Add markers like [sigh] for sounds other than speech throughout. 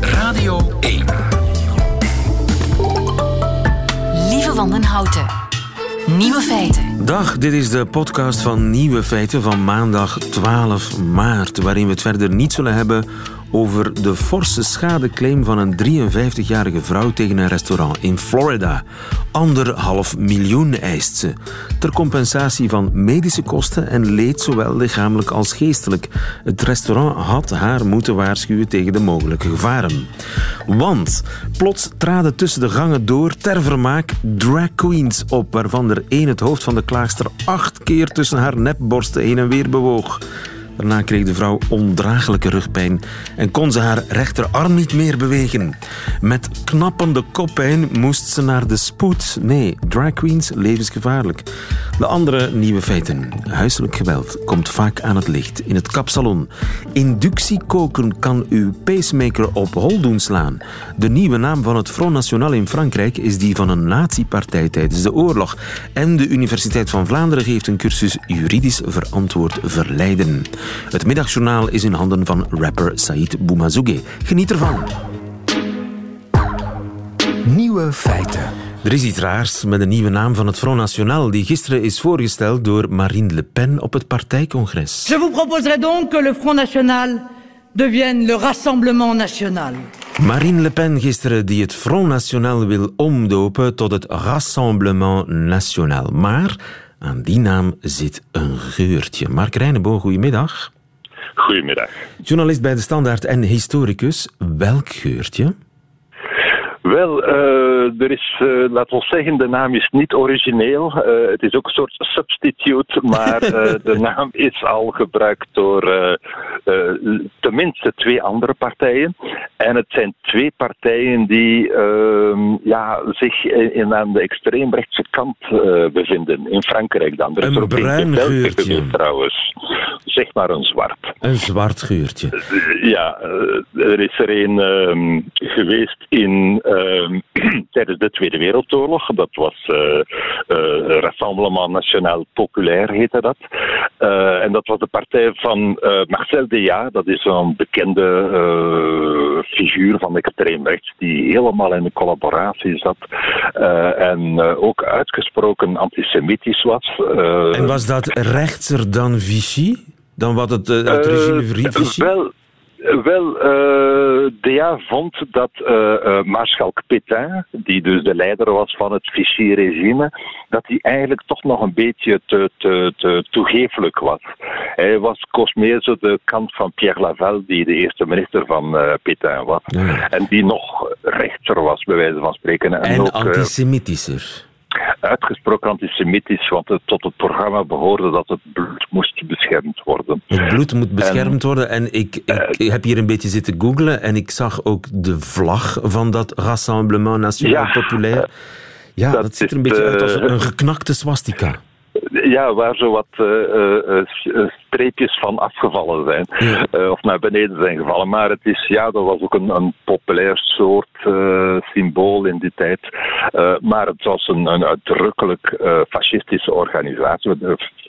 Radio 1. Lieve Wandenhouten. Nieuwe feiten. Dag, dit is de podcast van Nieuwe Feiten van maandag 12 maart, waarin we het verder niet zullen hebben over de forse schadeclaim van een 53-jarige vrouw tegen een restaurant in Florida. Anderhalf miljoen eist ze. Ter compensatie van medische kosten en leed, zowel lichamelijk als geestelijk. Het restaurant had haar moeten waarschuwen tegen de mogelijke gevaren. Want plots traden tussen de gangen door ter vermaak drag queens op, waarvan er één het hoofd van de klaagster acht keer tussen haar nepborsten heen en weer bewoog. Daarna kreeg de vrouw ondraaglijke rugpijn en kon ze haar rechterarm niet meer bewegen. Met knappende koppijn moest ze naar de spoed. Nee, drag queens levensgevaarlijk. De andere nieuwe feiten. Huiselijk geweld komt vaak aan het licht in het kapsalon. Inductiekoken kan uw pacemaker op hol doen slaan. De nieuwe naam van het Front National in Frankrijk is die van een nazi-partij tijdens de oorlog. En de Universiteit van Vlaanderen geeft een cursus juridisch verantwoord verleiden. Het middagjournaal is in handen van rapper Said Boumazougue. Geniet ervan. Nieuwe feiten. Er is iets raars met de nieuwe naam van het Front National die gisteren is voorgesteld door Marine Le Pen op het partijcongres. Je vous proposerai donc que le Front National devienne le Rassemblement National. Marine Le Pen gisteren die het Front National wil omdopen tot het Rassemblement National. Maar aan die naam zit een geurtje. Mark Reinebo, goedemiddag. Goedemiddag. Journalist bij De Standaard en historicus. Welk geurtje? Wel, uh, er is, uh, laten we zeggen, de naam is niet origineel. Uh, het is ook een soort substitute, maar [laughs] de naam is al gebruikt door tenminste twee andere partijen. En het zijn twee partijen die ehm, ja, zich in, aan de extreemrechtse kant bevinden. In Frankrijk dan. Er is een bruin geurtje. trouwens. Zeg maar een zwart. Een zwart geurtje. ja, er is er een ehm, geweest in... Uh, [clears throat] tijdens de Tweede Wereldoorlog. Dat was uh, uh, Rassemblement National Populair, heette dat. Uh, en dat was de partij van Marcel Deya, dat is een bekende figuur van extreemrechts, die helemaal in de collaboratie zat en ook uitgesproken antisemitisch was. en was dat rechtser dan Vichy? Dan wat het, het regime Vichy? Wel, wel, uh, DA vond dat uh, uh, Maarschalk Pétain, die dus de leider was van het Vichy-regime, dat hij eigenlijk toch nog een beetje te, te, te was. Hij was koos meer zo de kant van Pierre Laval, die de eerste minister van Pétain was. Ja. En die nog rechter was, bij wijze van spreken. En, en ook, antisemitischer uitgesproken antisemitisch, want het, tot het programma behoorde dat het bloed moest beschermd worden. Het bloed moet beschermd en, worden en ik, ik uh, heb hier een beetje zitten googlen en ik zag ook de vlag van dat Rassemblement National ja, Populair. Ja, dat, dat ziet er een beetje uit als een geknakte swastika. Ja, waar zo wat uh, uh, streepjes van afgevallen zijn. Ja. Of naar beneden zijn gevallen. Maar het is, ja, dat was ook een, een populair soort symbool in die tijd. maar het was een, een uitdrukkelijk fascistische organisatie.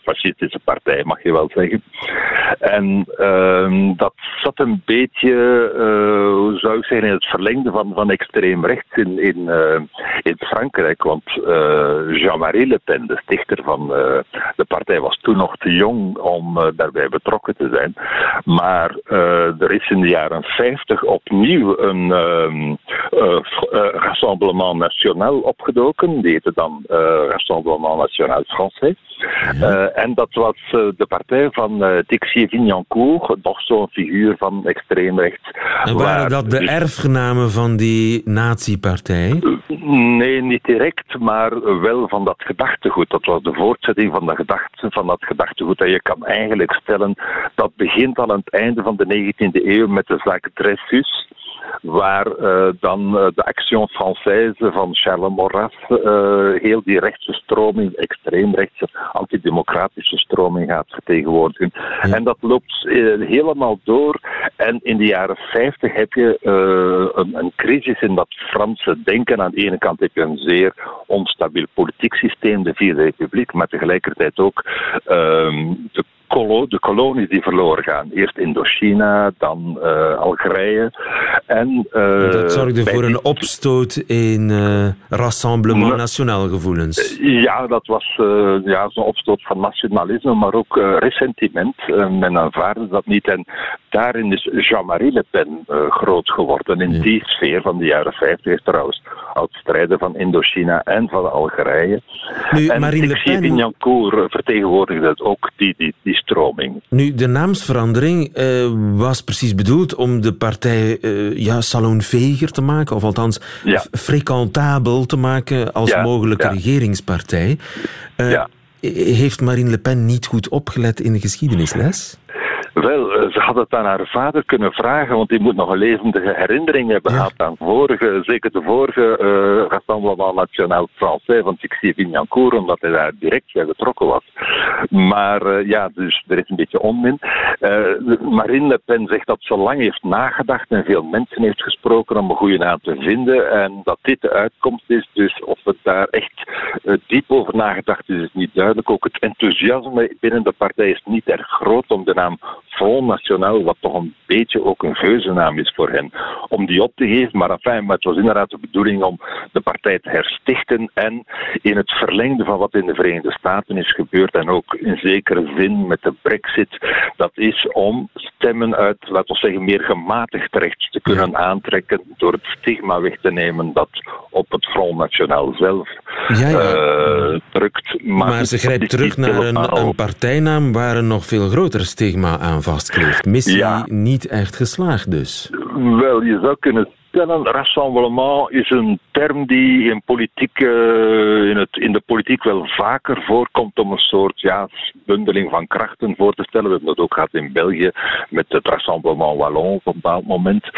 Fascistische partij, mag je wel zeggen. En ehm, dat zat een beetje, hoe zou ik zeggen, in het verlengde van, van extreem rechts in, in, in Frankrijk. Want Jean-Marie Le Pen, de stichter van de partij was toen nog te jong om daarbij betrokken te zijn. Maar er is in de jaren 50 opnieuw een uh, Rassemblement National opgedoken. Die heette dan Rassemblement National Français. Ja. en dat was de partij van Tixier Vignancourt, nog zo'n figuur van extreemrechts. En waren dat de erfgenamen van die nazi-partij? Nee, niet direct, maar wel van dat gedachtegoed. Dat was de voortzetting van, de gedachte, van dat gedachtegoed. En je kan eigenlijk stellen dat begint aan het einde van de 19e eeuw met de zaak Dreyfus waar uh, dan uh, de Action Française van Charles Maurras uh, heel die rechtse stroming, extreemrechtse, antidemocratische stroming gaat vertegenwoordigen. Ja. En dat loopt helemaal door. En in de jaren 50 heb je een, een, crisis in dat Franse denken. Aan de ene kant heb je een zeer onstabiel politiek systeem, de Vierde Republiek, maar tegelijkertijd ook ehm, de de kolonies die verloren gaan. Eerst Indochina, dan Algerije. En, dat zorgde voor een opstoot in Rassemblement National gevoelens. ja, dat was ja, zo'n opstoot van nationalisme, maar ook ressentiment. men aanvaarde dat niet. En daarin is Jean-Marie Le Pen groot geworden. In die sfeer van de jaren 50 trouwens. Als strijder van Indochina en van Algerije. Nu, en Marine Le Pen... Vignacourt vertegenwoordigde ook die, die, die stroming. Nu, de naamsverandering uh, was precies bedoeld om de partij uh, ja, salonveger te maken, of althans ja. frequentabel te maken als mogelijke regeringspartij. Uh, heeft Marine Le Pen niet goed opgelet in de geschiedenisles? Wel, eh, ze had het aan haar vader kunnen vragen, want die moet nog een levendige herinnering hebben gehad aan vorige, zeker de vorige uh, Rassemblement National Français van Tixi Vignancourt, omdat hij daar direct bij betrokken was. Maar uh, ja, dus er is een beetje onmin. Uh, Marine Le Pen zegt dat ze lang heeft nagedacht en veel mensen heeft gesproken om een goede naam te vinden en dat dit de uitkomst is. Dus of het daar echt diep over nagedacht is, is niet duidelijk. Ook het enthousiasme binnen de partij is niet erg groot om de naam Front Wat toch een beetje ook een geuzennaam is voor hen, om die op te geven. Maar enfin, maar het was inderdaad de bedoeling om de partij te herstichten en in het verlengde van wat in de Verenigde Staten is gebeurd en ook in zekere zin met de brexit, dat is om stemmen uit, laten we zeggen, meer gematigd rechts te kunnen aantrekken door het stigma weg te nemen dat op het Front National zelf ja, ja. Uh, drukt. Maar, maar ze grijpt terug naar een, een partijnaam waar een nog veel groter stigma aan vastkleeft. Missie niet echt geslaagd dus. Wel, je zou kunnen stellen, rassemblement is een term die in, politiek, uh, in, het, in de politiek wel vaker voorkomt om een soort ja, bundeling van krachten voor te stellen. We hebben dat ook gehad in België met het Rassemblement Wallon op een bepaald moment.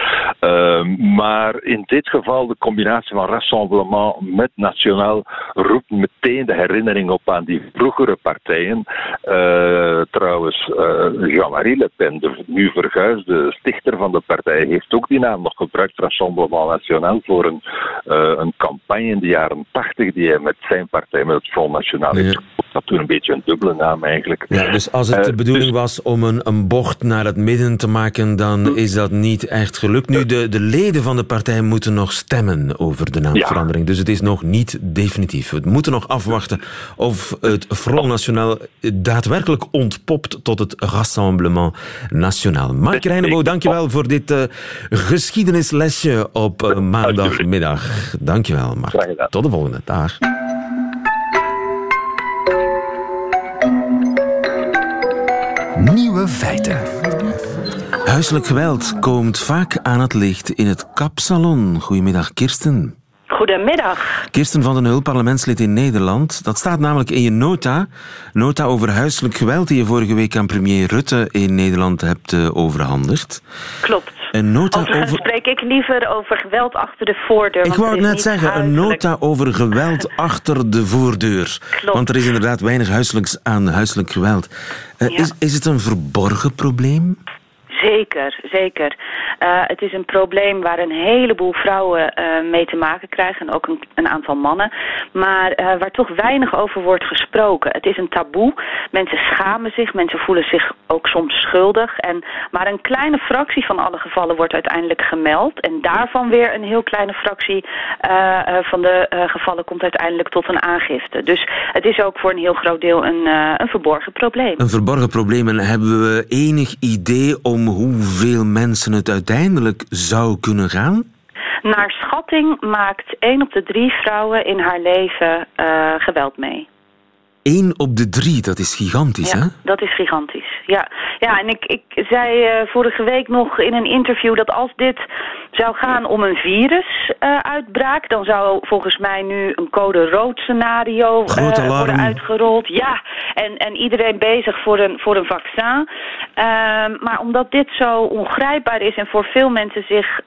Uh, maar in dit geval de combinatie van Rassemblement met Nationaal roept meteen de herinnering op aan die vroegere partijen. Uh, trouwens, Jean-Marie Le Pen, de nu verguisde stichter van de partij, heeft ook die naam nog gebruikt, Rassemblement National, voor een, uh, een campagne in de jaren tachtig die hij met zijn partij, met het Front National, heeft dat toen een beetje een dubbele naam eigenlijk. Ja, dus als het de eh, bedoeling dus- was om een, een bocht naar het midden te maken, dan hm. is dat niet echt gelukt. Nu, de, de leden van de partij moeten nog stemmen over de naamverandering. Dus het is nog niet definitief. We moeten nog afwachten of het Front National daadwerkelijk ontpopt tot het Rassemblement National. Mark Reinebo, dankjewel voor dit uh, geschiedenislesje op uh, maandagmiddag. Dankjewel, Mark. Tot de volgende. Dag. Nieuwe feiten. Huiselijk geweld komt vaak aan het licht in het kapsalon. Goedemiddag, Kirsten. Goedemiddag. Kirsten van den Hul, parlementslid in Nederland. Dat staat namelijk in je nota. Nota over huiselijk geweld die je vorige week aan premier Rutte in Nederland hebt uh, overhandigd. Klopt. Een nota over... spreek ik liever over geweld achter de voordeur. Ik wou het net zeggen, een nota over geweld [laughs] achter de voordeur. Klopt. Want er is inderdaad weinig huiselijks aan huiselijk geweld. Uh, is, is het een verborgen probleem? Zeker, zeker. Uh, het is een probleem waar een heleboel vrouwen uh, mee te maken krijgen en ook een, een aantal mannen. Maar uh, waar toch weinig over wordt gesproken. Het is een taboe. Mensen schamen zich, mensen voelen zich ook soms schuldig. En, maar een kleine fractie van alle gevallen wordt uiteindelijk gemeld. En daarvan weer een heel kleine fractie van de gevallen komt uiteindelijk tot een aangifte. Dus het is ook voor een heel groot deel een, een verborgen probleem. Een verborgen probleem. En hebben we enig idee om hoeveel mensen het uiteindelijk zou kunnen gaan? Naar schatting maakt één op de drie vrouwen in haar leven uh, geweld mee. Eén op de drie, dat is gigantisch, ja, hè? dat is gigantisch, ja. Ja, en ik, ik zei uh, vorige week nog in een interview dat als dit zou gaan om een virusuitbraak, uh, dan zou volgens mij nu een code rood scenario uh, worden uitgerold. Ja, en, en iedereen bezig voor een, voor een vaccin. Ehm, maar omdat dit zo ongrijpbaar is en voor veel mensen zich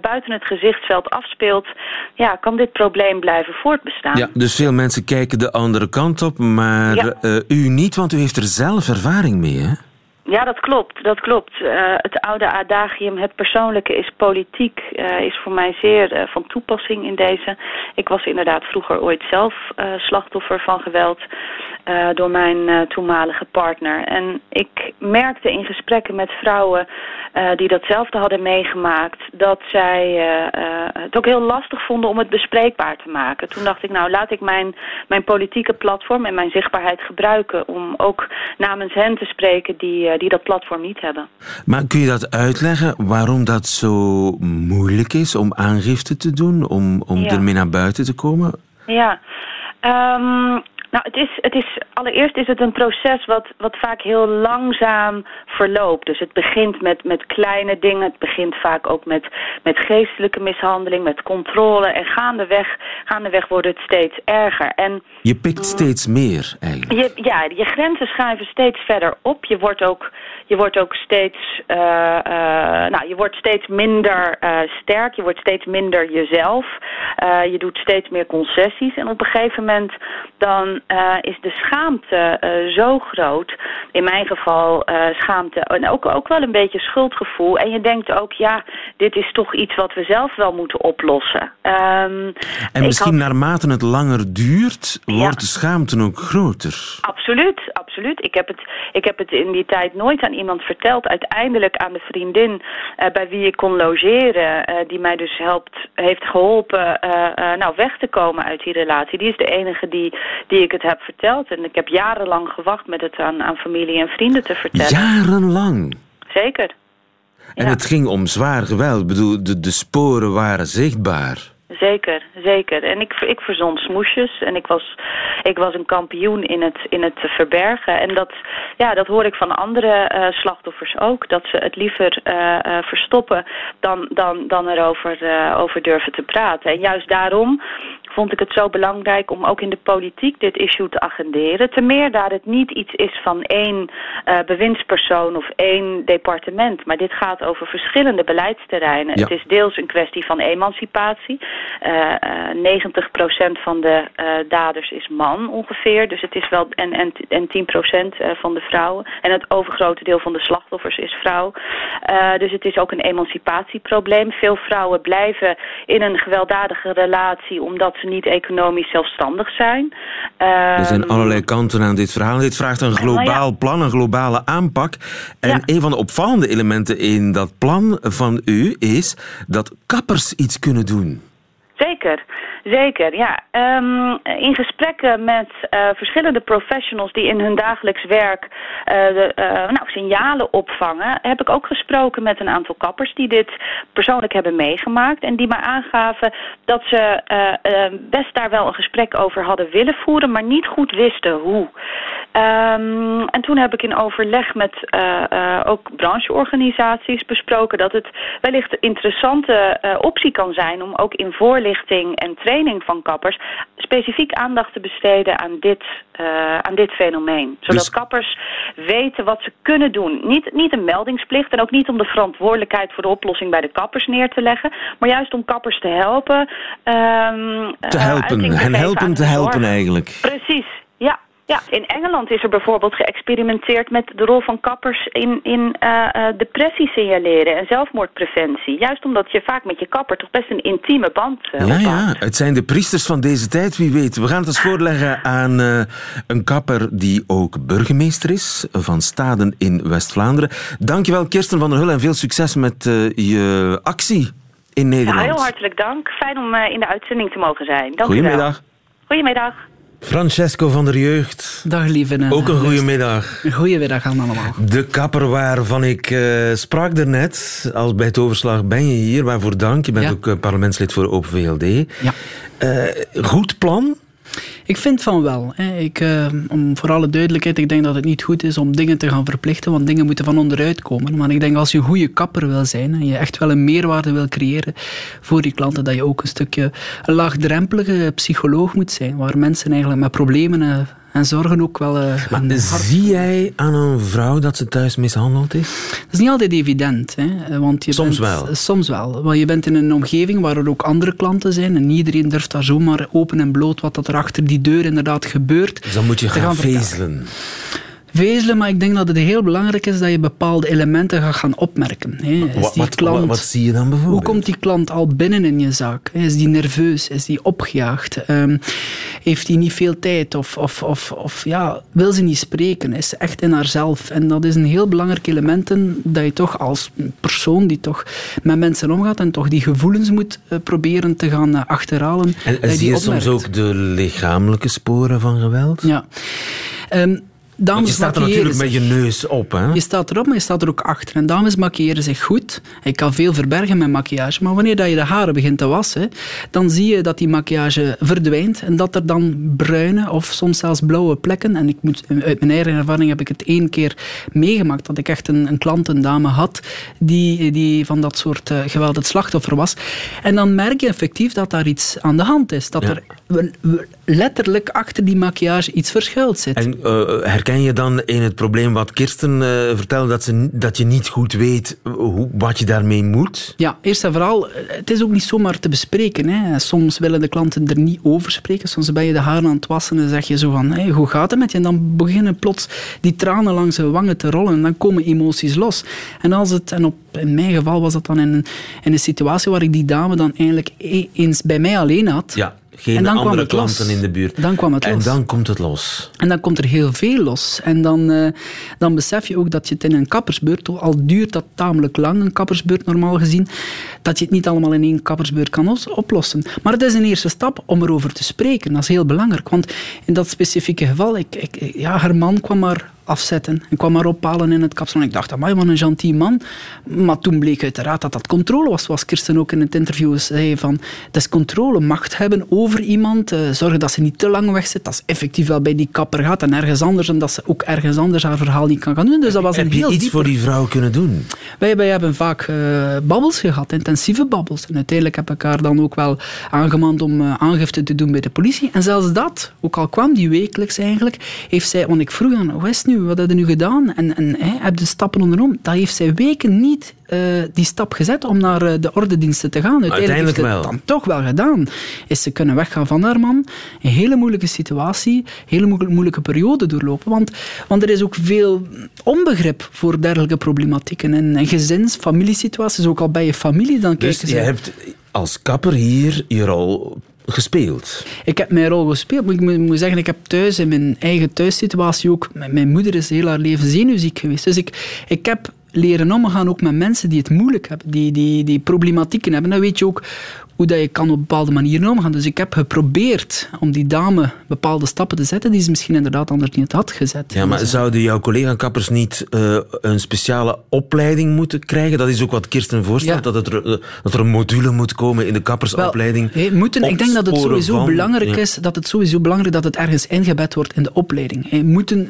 buiten het gezichtsveld afspeelt, ja, kan dit probleem blijven voortbestaan. Ja, dus veel mensen kijken de andere kant op, maar ja. u niet, want u heeft er zelf ervaring mee, hè? Ja, dat klopt. Dat klopt. Uh, het oude adagium, het persoonlijke is politiek, uh, is voor mij zeer uh, van toepassing in deze. Ik was inderdaad vroeger ooit zelf slachtoffer van geweld. Door mijn toenmalige partner. En ik merkte in gesprekken met vrouwen die datzelfde hadden meegemaakt, dat zij het ook heel lastig vonden om het bespreekbaar te maken. Toen dacht ik, nou laat ik mijn, mijn politieke platform en mijn zichtbaarheid gebruiken om ook namens hen te spreken die, die dat platform niet hebben. Maar kun je dat uitleggen waarom dat zo moeilijk is om aangifte te doen, om, om ermee naar buiten te komen? Ja, um, nou, het is, het is, allereerst is het een proces wat, wat vaak heel langzaam verloopt. Dus het begint met, met kleine dingen. Het begint vaak ook met, met geestelijke mishandeling, met controle. En gaandeweg, gaandeweg wordt het steeds erger. En, je pikt steeds meer eigenlijk. Je, ja, je grenzen schuiven steeds verder op. Je wordt ook, je wordt ook steeds, uh, uh, nou, je wordt steeds minder uh, sterk. Je wordt steeds minder jezelf. je doet steeds meer concessies. En op een gegeven moment dan uh, is de schaamte uh, zo groot. In mijn geval uh, schaamte en ook, ook wel een beetje schuldgevoel. En je denkt ook, ja, dit is toch iets wat we zelf wel moeten oplossen. Um, en misschien had... naarmate het langer duurt, wordt de schaamte ook groter. Absoluut, absoluut. Ik heb, het, ik heb het in die tijd nooit aan iemand verteld. Uiteindelijk aan de vriendin bij wie ik kon logeren, die mij dus helpt, heeft geholpen nou, weg te komen uit die relatie. Die is de enige die, die ik ik het heb verteld. En ik heb jarenlang gewacht met het aan, aan familie en vrienden te vertellen. Jarenlang? Zeker. En het ging om zwaar geweld. Ik bedoel, de, de sporen waren zichtbaar. Zeker, zeker. En ik, ik verzond smoesjes en ik was, ik was een kampioen in het, in het verbergen. En dat, ja, dat hoor ik van andere uh, slachtoffers ook. Dat ze het liever uh, uh, verstoppen dan, dan, dan erover over durven te praten. En juist daarom vond ik het zo belangrijk om ook in de politiek dit issue te agenderen. Ten meer daar het niet iets is van één uh, bewindspersoon of één departement. Maar dit gaat over verschillende beleidsterreinen. Het is deels een kwestie van emancipatie. Uh, uh, 90% van de daders is man ongeveer. Dus het is wel. En, en, en 10% van de vrouwen. En het overgrote deel van de slachtoffers is vrouw. dus het is ook een emancipatieprobleem. Veel vrouwen blijven in een gewelddadige relatie omdat niet economisch zelfstandig zijn. er zijn ehm, allerlei kanten aan dit verhaal. Dit vraagt een globaal plan, een globale aanpak. En een van de opvallende elementen in dat plan van u is dat kappers iets kunnen doen. Zeker, zeker. Ja. Um, in gesprekken met uh, verschillende professionals die in hun dagelijks werk uh, de, uh, nou, signalen opvangen, heb ik ook gesproken met een aantal kappers die dit persoonlijk hebben meegemaakt en die mij aangaven dat ze best daar wel een gesprek over hadden willen voeren, maar niet goed wisten hoe. Um, en toen heb ik in overleg met ook brancheorganisaties besproken dat het wellicht een interessante optie kan zijn om ook in voorlichting en training van kappers specifiek aandacht te besteden aan dit, uh, aan dit fenomeen. Zodat dus... kappers weten wat ze kunnen doen. Niet, niet een meldingsplicht en ook niet om de verantwoordelijkheid voor de oplossing bij de kappers neer te leggen, maar juist om kappers te helpen. Um, te helpen, hen helpen te helpen eigenlijk. Precies, ja. Ja, in Engeland is er bijvoorbeeld geëxperimenteerd met de rol van kappers in, in uh, uh, depressie signaleren en zelfmoordpreventie. Juist omdat je vaak met je kapper toch best een intieme band uh, Ja, ja, het zijn de priesters van deze tijd, wie weet. We gaan het eens [laughs] voorleggen aan een kapper die ook burgemeester is van Staden in West-Vlaanderen. Dankjewel Kirsten van der Hul en veel succes met je actie in Nederland. Ja, heel hartelijk dank. Fijn om in de uitzending te mogen zijn. Dank Goedemiddag. Goedemiddag. Francesco van der Jeugd. Dag lieve. Ook een goede middag. Een goede middag allemaal. De kapper waarvan ik uh, sprak daarnet, als bij het overslag ben je hier, waarvoor dank. Je bent ook uh, parlementslid voor Open VLD. Ja. Uh, goed plan? Ik vind van wel. Ik, uh, om voor alle duidelijkheid, ik denk dat het niet goed is om dingen te gaan verplichten, want dingen moeten van onderuit komen. Maar ik denk als je een goede kapper wil zijn en je echt wel een meerwaarde wil creëren voor die klanten, dat je ook een stukje een laagdrempelige psycholoog moet zijn, waar mensen eigenlijk met problemen en zorgen ook wel... Uh, maar zie jij aan een vrouw dat ze thuis mishandeld is? Dat is niet altijd evident. Hè, want je soms bent, wel? Soms wel. Want je bent in een omgeving waar er ook andere klanten zijn en iedereen durft daar zomaar open en bloot wat dat er achter die deur inderdaad gebeurt. Dus dan moet je gaan, gaan vezelen. Vezelen, maar ik denk dat het heel belangrijk is dat je bepaalde elementen gaat gaan opmerken. Hè. Is Wat, die klant, wat, wat zie je dan bijvoorbeeld? hoe komt die klant al binnen in je zaak? Is die nerveus? Is die opgejaagd? Ehm, heeft hij niet veel tijd? Of, of, of, of ja, wil ze niet spreken? Is ze echt in haarzelf? En dat is een heel belangrijk element in dat je toch als persoon die toch met mensen omgaat en toch die gevoelens moet eh, proberen te gaan eh, achterhalen. En, en zie die je soms ook de lichamelijke sporen van geweld? Ja. Ehm, dames je staat er natuurlijk met je neus op, hè? Je staat erop, maar je staat er ook achter. En dames maquilleren zich goed. Ik kan veel verbergen met maquillage. Maar wanneer dat je de haren begint te wassen, dan zie je dat die maquillage verdwijnt. En dat er dan bruine of soms zelfs blauwe plekken. En ik moet, uit mijn eigen ervaring heb ik het één keer meegemaakt. Dat ik echt een, een klant, een dame had, die, die van dat soort eh, geweld het slachtoffer was. En dan merk je effectief dat daar iets aan de hand is. Dat Ja. er letterlijk achter die maquillage iets verschuild zit. En eh, herken je dan in het probleem wat Kirsten eh, vertelde, dat, ze, dat je niet goed weet eh, hoe, wat je daarmee moet? Ja, eerst en vooral, het is ook niet zomaar te bespreken. Hè. Soms willen de klanten er niet over spreken. Soms ben je de haren aan het wassen en zeg je zo van, hey, hoe gaat het met je? En dan beginnen plots die tranen langs de wangen te rollen en dan komen emoties los. En als het, en op, in mijn geval was dat dan in een, in een situatie waar ik die dame dan eigenlijk e- eens bij mij alleen had. Ja, geen En andere los. klanten in de buurt. Dan kwam het En los. dan komt het los. En dan komt er heel veel los. En dan, eh, dan besef je ook dat je het in een kappersbeurt, al duurt dat tamelijk lang, een kappersbeurt normaal gezien, dat je het niet allemaal in één kappersbeurt kan os- oplossen. Maar het is een eerste stap om erover te spreken. Dat is heel belangrijk. Want in dat specifieke geval, ik, ik, ja, haar man kwam maar afzetten en kwam maar ophalen in het kapsalon. Ik dacht, amai, wat een gentil man. Maar toen bleek uiteraard dat dat controle was, zoals Kirsten ook in het interview zei, van het is controle, macht hebben over iemand, eh, zorgen dat ze niet te lang weg zit, dat ze effectief wel bij die kapper gaat en ergens anders, en dat ze ook ergens anders haar verhaal niet kan gaan doen. Dus dat was Heb een je heel iets voor die vrouw kunnen doen? wij, wij hebben vaak eh, babbels gehad, intensieve babbels. En uiteindelijk heb ik haar dan ook wel aangemaand om eh, aangifte te doen bij de politie. En zelfs dat, ook al kwam die wekelijks eigenlijk, heeft zij, want ik vroeg aan, hoe is het nu, wat heb je nu gedaan? En, en hè, heb je stappen ondernomen? Dat heeft zij weken niet eh, die stap gezet om naar eh, de ordediensten te gaan. Uiteindelijk, Uiteindelijk heeft ze wel. het dan toch wel gedaan. Is ze kunnen weggaan van haar man, een hele moeilijke situatie, een hele moe- moeilijke periode doorlopen. Want, want er is ook veel onbegrip voor dergelijke problematieken. En, en gezins, familiesituaties, ook al bij je familie, dan Dus kijken je ze... hebt als kapper hier je rol gespeeld. Ik heb mijn rol gespeeld, maar ik moet, zeggen, ik heb thuis in mijn eigen thuissituatie ook... Mijn moeder is heel haar leven zenuwziek geweest. Dus ik, ik heb leren omgaan ook met mensen die het moeilijk hebben, die, die, die problematieken hebben. Dan weet je ook hoe dat je kan op bepaalde manieren omgaan. Dus ik heb geprobeerd om die dame bepaalde stappen te zetten die ze misschien inderdaad anders niet had gezet. Ja, maar Dus, zouden jouw collega-kappers niet eh, een speciale opleiding moeten krijgen? Dat is ook wat Kirsten voorstelt, Ja. dat, het, er- eh, dat er een module moet komen in de kappersopleiding. Wel, hey, moeten, ik denk dat het sowieso van- belangrijk ja. is dat het sowieso belangrijk dat het ergens ingebed wordt in de opleiding. Hey, moeten,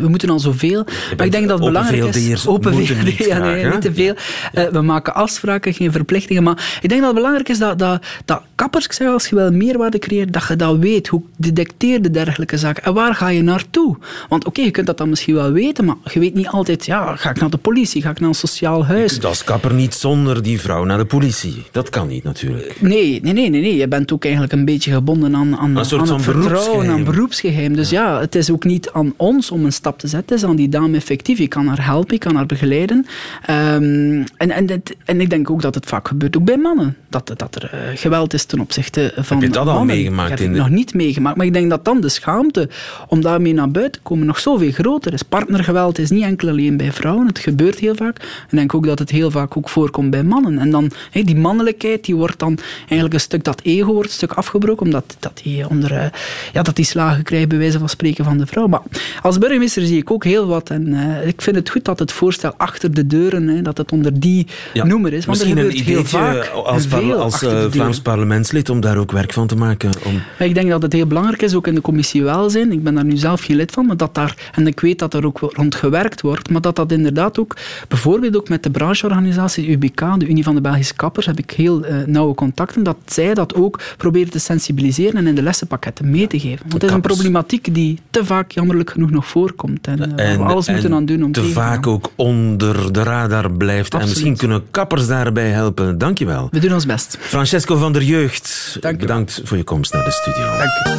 we moeten al zoveel, maar ik denk dat het belangrijk is. Open niet [laughs] ja, nee, niet te veel. Eh, we maken afspraken, geen verplichtingen. Maar ik denk dat het belangrijk is dat, dat, dat kappers, ik zeg, als je wel meerwaarde creëert, dat je dat weet. Hoe detecteer je dergelijke zaken? En waar ga je naartoe? Want oké, je kunt dat dan misschien wel weten, maar je weet niet altijd, ja, ga ik naar de politie, ga ik naar een sociaal huis? Dat is kapper niet zonder die vrouw naar de politie. Dat kan niet natuurlijk. Nee, nee, nee, nee, nee. Je bent ook eigenlijk een beetje gebonden aan, aan, Een soort aan van vertrouwen, aan beroepsgeheim. Dus ja, het is ook niet aan ons om een stap te zetten. Het is aan die dame effectief. Je kan haar helpen, je kan haar begeleiden. Ehm, en, en, dit- en ik denk ook dat het vaak gebeurt, ook bij mannen. Dat, dat er eh, geweld is ten opzichte van je dat al mannen. meegemaakt Ik heb de- nog niet meegemaakt. Maar ik denk dat dan de schaamte om daarmee naar buiten te komen nog zoveel groter is. Partnergeweld is niet enkel alleen bij vrouwen. Het gebeurt heel vaak. En ik denk ook dat het heel vaak ook voorkomt bij mannen. En dan, die mannelijkheid, die wordt dan eigenlijk een stuk, dat ego wordt een stuk afgebroken, omdat dat die onder, eh, ja, dat die slagen krijgt, bij wijze van spreken, van de vrouw. Maar als burgemeester zie ik ook heel wat. En eh, ik vind het goed dat het voorstel achter de deuren, hè, dat het onder die Ja. noemer is. Want Misschien er een gebeurt heel ideetje vaak als, veel als eh. Vlaams parlementslid om daar ook werk van te maken. Om... Ik denk dat het heel belangrijk is, ook in de commissie welzijn. Ik ben daar nu zelf geen lid van, maar dat daar, en ik weet dat er ook rond gewerkt wordt, maar dat dat inderdaad ook, bijvoorbeeld ook met de brancheorganisatie UBK, de Unie van de Belgische Kappers, heb ik heel eh, nauwe contacten, dat zij dat ook proberen te sensibiliseren en in de lessenpakketten mee te geven. Want het is een problematiek die te vaak jammerlijk genoeg nog voorkomt. En, we alles en moeten aan doen om te vaak ook onder de radar blijft. En misschien kunnen kappers daarbij helpen. Dankjewel. We doen ons best. Francesco van der Jeugd, Dank u wel. bedankt voor je komst naar de studio. Dank u.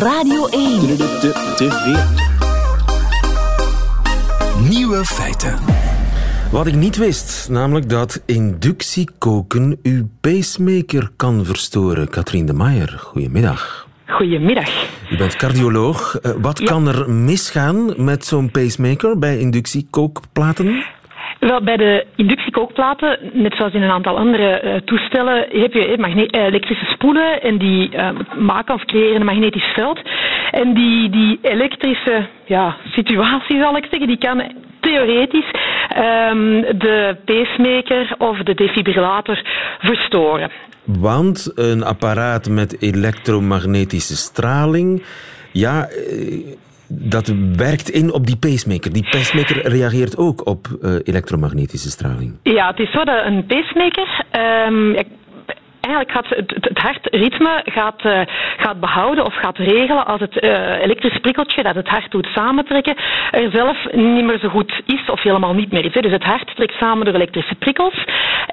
Radio 1. Nieuwe feiten. Wat ik niet wist, namelijk dat inductiekoken uw pacemaker kan verstoren. Katrien de Maier, goedemiddag. Goedemiddag. U bent cardioloog. Uh, wat ja. kan er misgaan met zo'n pacemaker bij inductiekookplaten? Wel, bij de inductiekookplaten, net zoals in een aantal andere uh, toestellen, heb je elektrische spoelen en die uh, maken of creëren een magnetisch veld. En die, die elektrische ja, situatie, zal ik zeggen, die kan theoretisch um, de pacemaker of de defibrillator verstoren. Want een apparaat met elektromagnetische straling, ja, dat werkt in op die pacemaker. Die pacemaker reageert ook op uh, elektromagnetische straling. Ja, het is zo dat een pacemaker. Um, eigenlijk gaat het, hartritme gaat, uh, gaat behouden of gaat regelen als het elektrisch prikkeltje dat het hart doet samentrekken er zelf niet meer zo goed is of helemaal niet meer is. Dus het hart trekt samen door elektrische prikkels.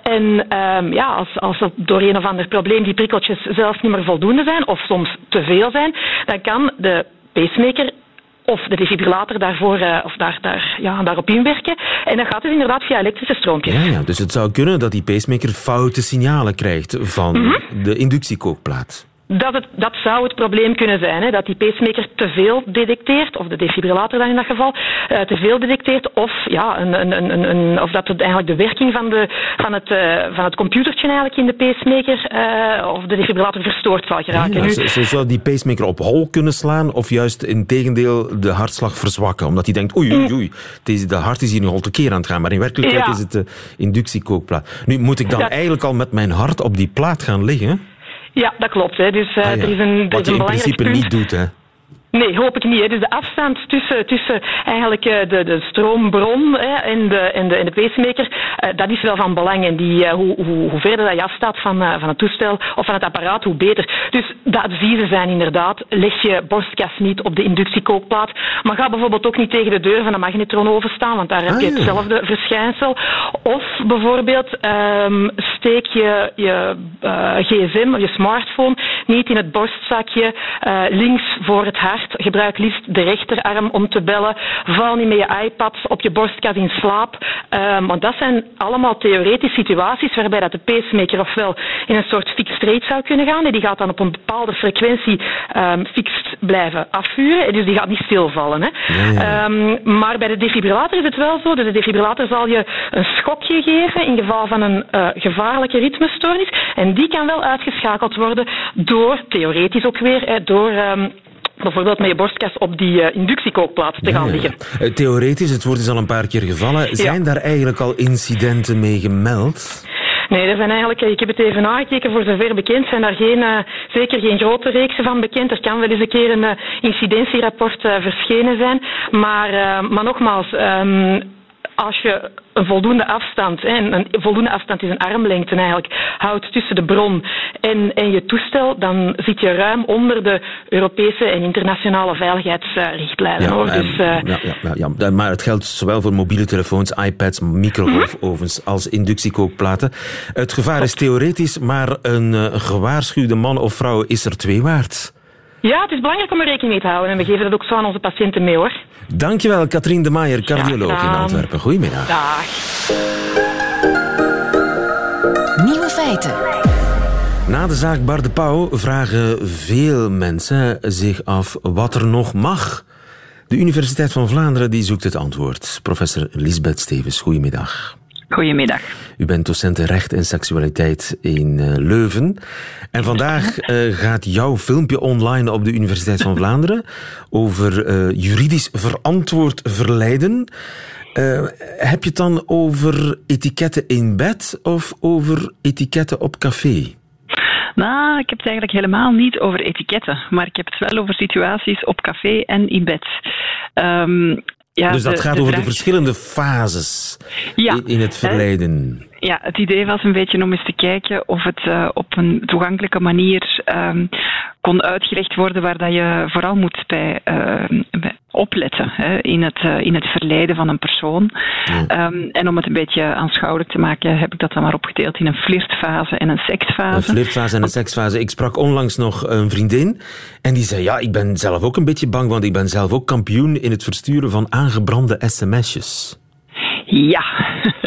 En um, ja, als, als er door een of ander probleem die prikkeltjes zelf niet meer voldoende zijn of soms te veel zijn, dan kan de pacemaker of de defibrillator daarvoor, uh, of daar, daar, ja, daarop inwerken. En dat gaat dus inderdaad via elektrische stroompjes. Ja, ja, dus het zou kunnen dat die pacemaker foute signalen krijgt van mm -hmm. de inductiekookplaat. Dat, het, dat zou het probleem kunnen zijn, hè, dat die pacemaker te veel detecteert, of de defibrillator dan in dat geval, uh, te veel detecteert, of, ja, een, een, een, een, of dat het eigenlijk de werking van, de, van, het, uh, van het computertje eigenlijk in de pacemaker uh, of de defibrillator verstoord zal geraken. Ja, ze, ze zou die pacemaker op hol kunnen slaan, of juist in tegendeel de hartslag verzwakken, omdat hij denkt, oei, oei, oei, deze, de hart is hier nu al te keer aan het gaan, maar in werkelijkheid ja. is het de inductiekookplaat. Nu, moet ik dan dat... eigenlijk al met mijn hart op die plaat gaan liggen? Ja, dat klopt. Hè. Dus, uh, ah, ja. er is een, er Wat is je een in principe punt. niet doet, hè? Nee, hoop ik niet. Dus de afstand tussen, tussen eigenlijk uh, de, de stroombron hè, en, de, en, de, en de pacemaker, uh, dat is wel van belang. En die, uh, hoe, hoe, hoe verder dat je afstaat van, van het toestel of van het apparaat, hoe beter. Dus de adviezen zijn inderdaad, leg je borstkas niet op de inductiekookplaat, maar ga bijvoorbeeld ook niet tegen de deur van een magnetronoven staan, want daar heb je Ah, ja. hetzelfde verschijnsel. Of bijvoorbeeld um, steek je je gsm of je smartphone niet in het borstzakje links voor het hart. Gebruik liefst de rechterarm om te bellen. Val niet met je iPad op je borstkas in slaap. Um, want dat zijn allemaal theoretische situaties waarbij dat de pacemaker ofwel in een soort fixed rate zou kunnen gaan. En die gaat dan op een bepaalde frequentie um, fixed blijven afvuren. Dus die gaat niet stilvallen. Hè. Ja, ja. Um, maar bij de defibrillator is het wel zo. Dus de defibrillator zal je een schokje geven in geval van een uh, gevaarlijke ritmestoornis. En die kan wel uitgeschakeld worden door, theoretisch ook weer, door... Um, bijvoorbeeld met je borstkas op die uh, inductiekookplaat te gaan ja. liggen. Eh, Theoretisch, het woord is al een paar keer gevallen. Zijn daar eigenlijk al incidenten mee gemeld? Nee, er zijn eigenlijk, ik heb het even nagekeken, voor zover bekend zijn daar geen, uh, zeker geen grote reeksen van bekend. Er kan wel eens een keer een uh, incidentierapport uh, verschenen zijn. Maar, maar nogmaals, um, als je een voldoende afstand, hè, een voldoende afstand is een armlengte eigenlijk, houdt tussen de bron en, en je toestel, dan zit je ruim onder de Europese en internationale veiligheidsrichtlijnen. hoor. ehm, Dus, uh, ja, ja, ja, ja, maar het geldt zowel voor mobiele telefoons, iPads, microgolfovens Mhm. als inductiekookplaten. Het gevaar is theoretisch, maar een uh, gewaarschuwde man of vrouw is er twee waard. Ja, het is belangrijk om er rekening mee te houden en we geven dat ook zo aan onze patiënten mee hoor. Dankjewel, Katrien de Maier, cardioloog in. Antwerpen. Goedemiddag. Dag. Nieuwe feiten. Na de zaak Bar de Pauw vragen veel mensen zich af wat er nog mag. De Universiteit van Vlaanderen die zoekt het antwoord. Professor Lisbeth Stevens, goedemiddag. Goedemiddag. U bent docent recht en seksualiteit in uh, Leuven. En vandaag uh, [laughs] gaat jouw filmpje online op de Universiteit van Vlaanderen over uh, juridisch verantwoord verleiden. heb je het dan over etiketten in bed of over etiketten op café? Nou, ik heb het eigenlijk helemaal niet over etiketten, maar ik heb het wel over situaties op café en in bed. Um, ja, dus dat de, gaat de over vraag... de verschillende fases ja, in, in, het verleiden. Ja, het idee was een beetje om eens te kijken of het uh, op een toegankelijke manier um, kon uitgelegd worden waar dat je vooral moet bij, uh, bij opletten hè, in, het, uh, in het verleiden van een persoon. Um, en om het een beetje aanschouwelijk te maken, heb ik dat dan maar opgedeeld in een flirtfase en een seksfase. Een flirtfase en een seksfase. Ik sprak onlangs nog een vriendin en die zei: Ja, ik ben zelf ook een beetje bang, want ik ben zelf ook kampioen in het versturen van aangebrande sms'jes. Ja,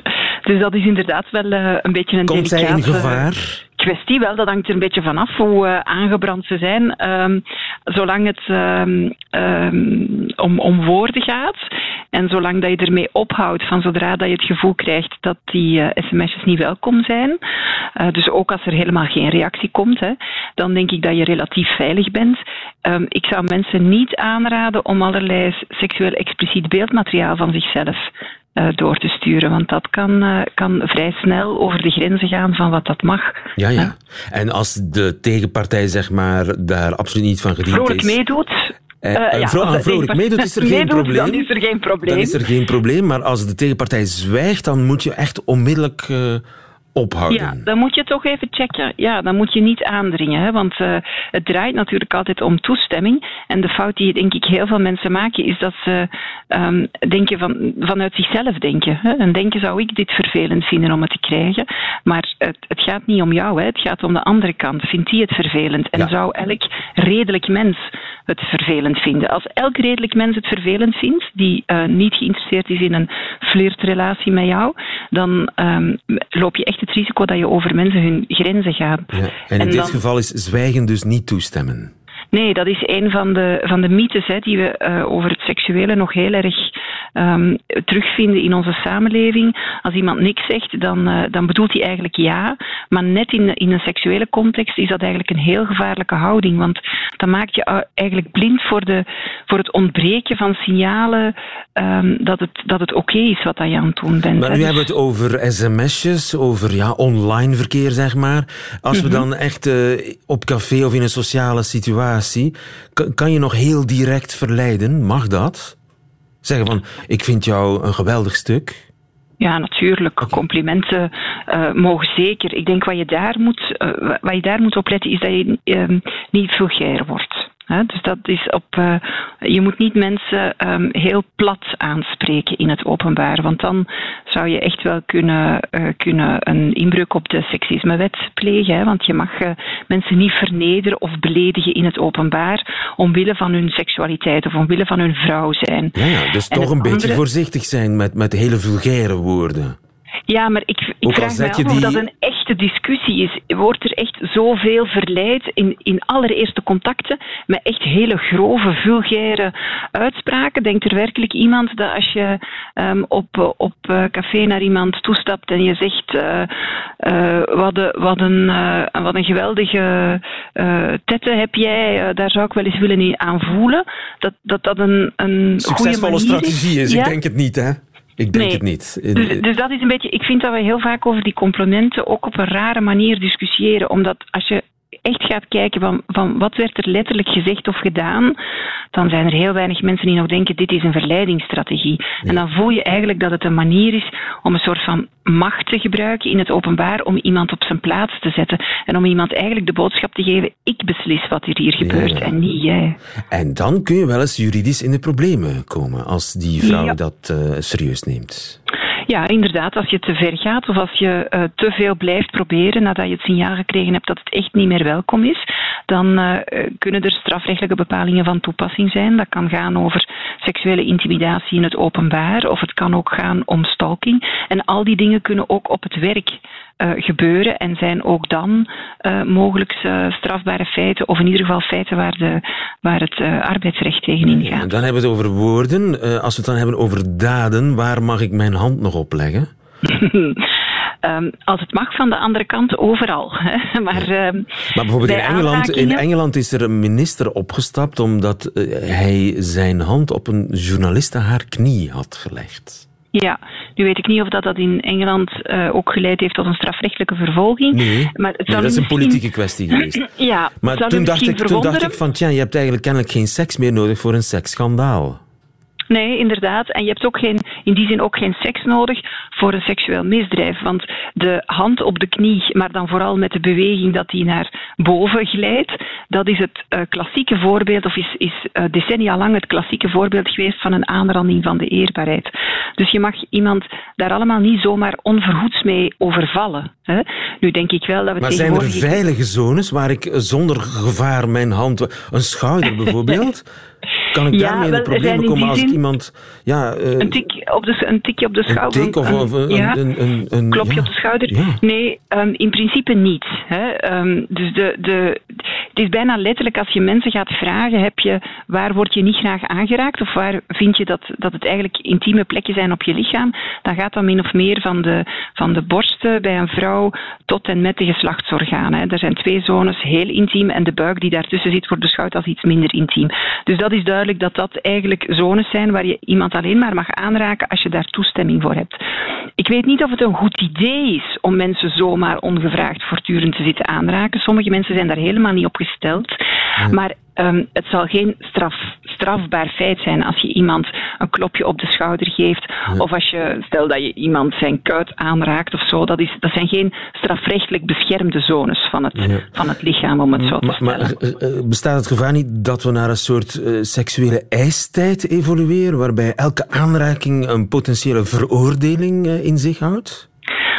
[laughs] dus dat is inderdaad wel uh, een beetje een Komt zij in gevaar? Kwestie wel, dat hangt er een beetje vanaf hoe uh, aangebrand ze zijn. Um, zolang het um, um, om, om woorden gaat en zolang dat je ermee ophoudt van zodra dat je het gevoel krijgt dat die uh, sms'jes niet welkom zijn, uh, dus ook als er helemaal geen reactie komt, hè, dan denk ik dat je relatief veilig bent. ik zou mensen niet aanraden om allerlei seksueel expliciet beeldmateriaal van zichzelf door te sturen. Want dat kan, uh, kan vrij snel over de grenzen gaan van wat dat mag. Ja, ja. En als de tegenpartij zeg maar, daar absoluut niet van gediend vrolijk is... meedoet... Uh, ja, vrolijk, vrolijk meedoet, is er geen meedoet, probleem. Dan is er geen probleem. Dan is er geen probleem, maar als de tegenpartij zwijgt, dan moet je echt onmiddellijk ophouden. Ja, dan moet je toch even checken. Ja, dan moet je niet aandringen. Hè? Want uh, het draait natuurlijk altijd om toestemming. En de fout die denk ik heel veel mensen maken, is dat ze um, denken van, vanuit zichzelf denken. Hè? En denken, zou ik dit vervelend vinden om het te krijgen? Maar het, het gaat niet om jou, hè? het gaat om de andere kant. Vindt die het vervelend? En ja. zou elk redelijk mens het vervelend vinden? Als elk redelijk mens het vervelend vindt, die uh, niet geïnteresseerd is in een flirtrelatie met jou, dan um, loop je echt het risico dat je over mensen hun grenzen gaat. Ja, en in en dit dan... geval is zwijgen dus niet toestemmen. Nee, dat is een van de, van de mythes hè, die we uh, over het seksuele nog heel erg um, terugvinden in onze samenleving. Als iemand niks zegt, dan, uh, dan bedoelt hij eigenlijk ja. Maar net in, in een seksuele context is dat eigenlijk een heel gevaarlijke houding. Want dan maak je eigenlijk blind voor, de, voor het ontbreken van signalen um, dat het, dat het oké okay is wat je aan het doen bent. Maar nu dus... hebben we het over sms'jes, over ja, online verkeer, zeg maar. Als we mm-hmm. dan echt uh, op café of in een sociale situatie, kan, kan je nog heel direct verleiden? Mag dat? Zeggen van, ik vind jou een geweldig stuk. Ja, natuurlijk. Complimenten uh, mogen zeker. Ik denk wat je daar moet, uh, wat je daar moet opletten is dat je uh, niet vulgair wordt. He, dus dat is op. Uh, je moet niet mensen um, heel plat aanspreken in het openbaar, want dan zou je echt wel kunnen, uh, kunnen een inbreuk op de seksismewet plegen. Want je mag uh, mensen niet vernederen of beledigen in het openbaar omwille van hun seksualiteit of omwille van hun vrouw zijn. Ja, ja dus en toch een andere... beetje voorzichtig zijn met, met hele vulgaire woorden. Ja, maar ik, ik vraag me af die... of dat een echte discussie is. Wordt er echt zoveel verleid in, in allereerste contacten met echt hele grove, vulgaire uitspraken? Denkt er werkelijk iemand dat als je um, op, op uh, café naar iemand toestapt en je zegt uh, uh, wat, een, wat, een, wat een geweldige tette heb jij, daar zou ik wel eens willen aan voelen, dat dat, dat een, een Succesvolle strategie is, ja? ik denk het niet, hè? Ik denk nee. het niet. Dus, dus, dat is een beetje. Ik vind dat we heel vaak over die complimenten ook op een rare manier discussiëren. Omdat als je echt gaat kijken van, van wat werd er letterlijk gezegd of gedaan, dan zijn er heel weinig mensen die nog denken dit is een verleidingsstrategie. En dan voel je eigenlijk dat het een manier is om een soort van macht te gebruiken in het openbaar om iemand op zijn plaats te zetten en om iemand eigenlijk de boodschap te geven ik beslis wat er hier gebeurt ja. en niet jij. En dan kun je wel eens juridisch in de problemen komen als die vrouw dat uh, serieus neemt. Ja, inderdaad. Als je te ver gaat of als je uh, te veel blijft proberen nadat je het signaal gekregen hebt dat het echt niet meer welkom is, dan uh, kunnen er strafrechtelijke bepalingen van toepassing zijn. Dat kan gaan over seksuele intimidatie in het openbaar of het kan ook gaan om stalking. En al die dingen kunnen ook op het werk gebeuren en zijn ook dan uh, mogelijk uh, strafbare feiten of in ieder geval feiten waar, de, waar het arbeidsrecht tegen ingaat. En dan hebben we het over woorden. als we het dan hebben over daden, waar mag ik mijn hand nog op leggen? Um, [laughs] als het mag van de andere kant, overal. Hè. [laughs] Maar, um, maar bijvoorbeeld in Engeland, aanrakingen... in Engeland is er een minister opgestapt omdat hij zijn hand op een journaliste haar knie had gelegd. Ja, nu weet ik niet of dat, dat in Engeland uh, ook geleid heeft tot een strafrechtelijke vervolging. Nee, maar het nee dat is een politieke kwestie geweest. [clears throat] ja, maar toen dacht, ik, toen dacht ik van, tja, je hebt eigenlijk kennelijk geen seks meer nodig voor een seksschandaal. Nee, inderdaad. En je hebt ook geen, in die zin ook geen seks nodig voor een seksueel misdrijf. Want de hand op de knie, maar dan vooral met de beweging dat die naar boven glijdt, dat is het uh, klassieke voorbeeld, of is, is uh, decennia lang het klassieke voorbeeld geweest van een aanranding van de eerbaarheid. Dus je mag iemand daar allemaal niet zomaar onverhoeds mee overvallen. Hè? Nu denk ik wel dat we Maar zijn er veilige zones waar ik zonder gevaar mijn hand... Een schouder bijvoorbeeld... [laughs] Kan ik daarmee in de problemen komen als iemand... Ja, uh, een, tik op de, een tikje op de schouder? Een tik of, of een, ja, een, een, klopje op de schouder? Nee, um, in principe niet. Hè. Um, dus de, de, het is bijna letterlijk als je mensen gaat vragen, heb je, waar word je niet graag aangeraakt of waar vind je dat, dat het eigenlijk intieme plekken zijn op je lichaam, dan gaat dat min of meer van de, van de borsten bij een vrouw tot en met de geslachtsorganen. Er zijn twee zones, heel intiem, en de buik die daartussen zit wordt beschouwd als iets minder intiem. Dus dat is duidelijk dat dat eigenlijk zones zijn waar je iemand alleen maar mag aanraken als je daar toestemming voor hebt. Ik weet niet of het een goed idee is om mensen zomaar ongevraagd voortdurend te zitten aanraken. Sommige mensen zijn daar helemaal niet op gesteld. Maar um, het zal geen straf, strafbaar feit zijn als je iemand een klopje op de schouder geeft. Of als je, stel dat je iemand zijn kuit aanraakt of zo. Dat, is, dat zijn geen strafrechtelijk beschermde zones van het, van het lichaam, om het zo te stellen. Maar eh, eh, bestaat het gevaar niet dat we naar een soort uh, seksuele ijstijd evolueren, waarbij elke aanraking een potentiële veroordeling uh, in zich houdt?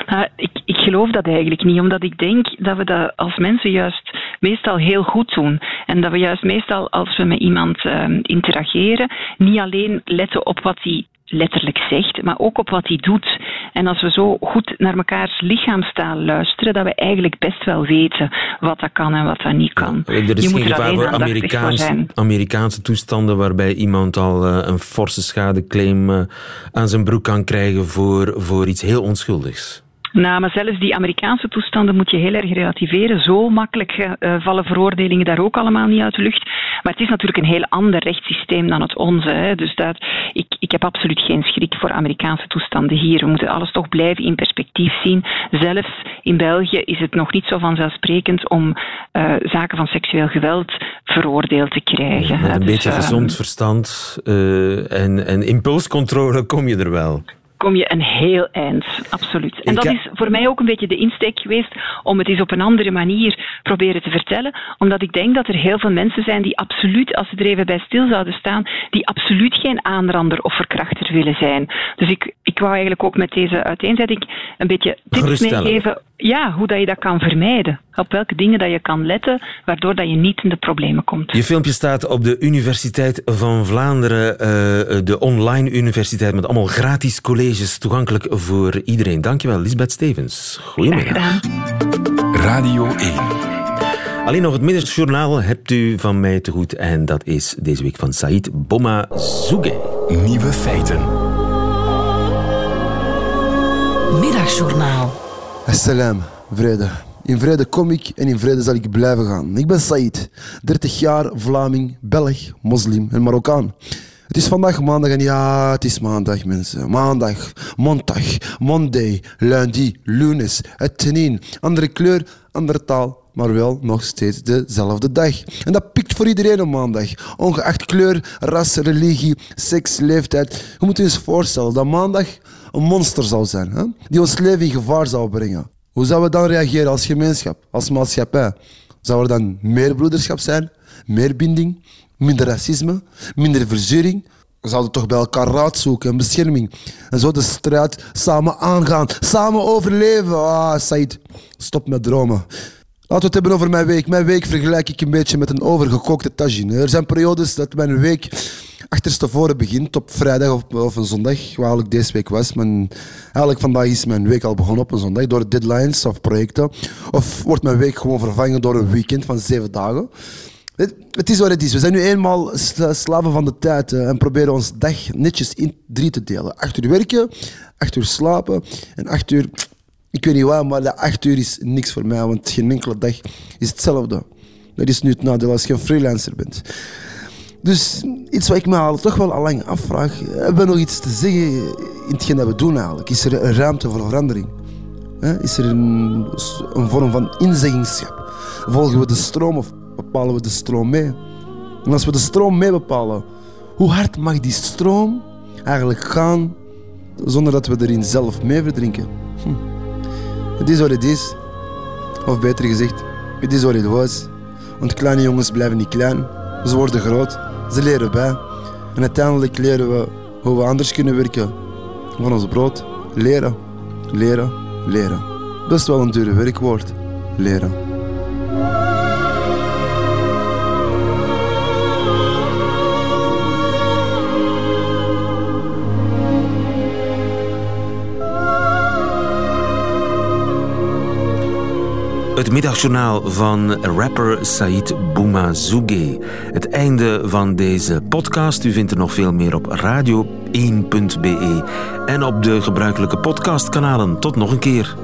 Uh, ik, ik geloof dat eigenlijk niet, omdat ik denk dat we dat als mensen juist meestal heel goed doen. En dat we juist meestal, als we met iemand uh, interageren, niet alleen letten op wat hij letterlijk zegt, maar ook op wat hij doet. En als we zo goed naar mekaars lichaamstaal luisteren, dat we eigenlijk best wel weten wat dat kan en wat dat niet kan. Er is Je geen gevaar voor Amerikaans, Amerikaanse toestanden waarbij iemand al uh, een forse schadeclaim uh, aan zijn broek kan krijgen voor, voor iets heel onschuldigs. Nou, maar zelfs die Amerikaanse toestanden moet je heel erg relativeren. Zo makkelijk uh, vallen veroordelingen daar ook allemaal niet uit de lucht. Maar het is natuurlijk een heel ander rechtssysteem dan het onze. Hè. Dus dat, ik, ik heb absoluut geen schrik voor Amerikaanse toestanden hier. We moeten alles toch blijven in perspectief zien. Zelfs in België is het nog niet zo vanzelfsprekend om uh, zaken van seksueel geweld veroordeeld te krijgen. Een dus, beetje gezond verstand en, en impulscontrole kom je er wel kom je een heel eind, absoluut. En dat is voor mij ook een beetje de insteek geweest om het eens op een andere manier proberen te vertellen, omdat ik denk dat er heel veel mensen zijn die absoluut, als ze er even bij stil zouden staan, die absoluut geen aanrander of verkrachter willen zijn. Dus ik, ik wou eigenlijk ook met deze uiteenzetting een beetje tips meegeven ja, hoe dat je dat kan vermijden. Op welke dingen dat je kan letten, waardoor dat je niet in de problemen komt. Je filmpje staat op de Universiteit van Vlaanderen, uh, de online universiteit met allemaal gratis colleges toegankelijk voor iedereen. Dankjewel, Lisbeth Stevens. Goedemiddag. Radio 1. Alleen nog het middagjournaal hebt u van mij te goed en dat is deze week van Said Bomma Zouge. Nieuwe feiten. Middagjournaal. Assalam, vrede. In vrede kom ik en in vrede zal ik blijven gaan. Ik ben Said, 30 jaar, Vlaming, Belg, moslim en Marokkaan. Het is vandaag maandag en ja, het is maandag mensen. Maandag, mondag, monday, lundi, lunes, het tenien. Andere kleur, andere taal, maar wel nog steeds dezelfde dag. En dat pikt voor iedereen op maandag. Ongeacht kleur, ras, religie, seks, leeftijd. Je moet je eens voorstellen dat maandag een monster zou zijn, hè? die ons leven in gevaar zou brengen. Hoe zouden we dan reageren als gemeenschap, als maatschappij? Zou er dan meer broederschap zijn, meer binding, minder racisme, minder verzuring? We zouden toch bij elkaar raad zoeken en bescherming. En zo de strijd samen aangaan, samen overleven. Ah, Said, stop met dromen. Laten we het hebben over mijn week. Mijn week vergelijk ik een beetje met een overgekookte tagine. Er zijn periodes dat mijn week achterstevoren begint op vrijdag of, een zondag, waar eigenlijk deze week was. Maar eigenlijk vandaag is mijn week al begonnen op een zondag door deadlines of projecten. Of wordt mijn week gewoon vervangen door een weekend van zeven dagen. Het, het is wat het is. We zijn nu eenmaal slaven van de tijd uh, en proberen ons dag netjes in drie te delen. Acht uur werken, acht uur slapen en acht uur... Ik weet niet waar, maar de acht uur is niks voor mij, want geen enkele dag is hetzelfde. Dat is nu het nadeel als je een freelancer bent. Dus iets wat ik me al toch wel al lang afvraag. Hebben we nog iets te zeggen in hetgeen dat we doen eigenlijk? Is er een ruimte voor verandering? Is er een, een vorm van inzeggingschap? Volgen we de stroom of bepalen we de stroom mee? En als we de stroom mee bepalen, hoe hard mag die stroom eigenlijk gaan zonder dat we erin zelf mee verdrinken? Hm. Het is wat het is. Of beter gezegd, het is wat het was. Want kleine jongens blijven niet klein. Ze worden groot. Ze leren bij. En uiteindelijk leren we hoe we anders kunnen werken. Van ons brood. Leren. Leren. Leren. Best wel een dure werkwoord. Leren. Het middagjournaal van rapper Said Boumazouge. Het einde van deze podcast. U vindt er nog veel meer op radio1.be en op de gebruikelijke podcastkanalen. Tot nog een keer.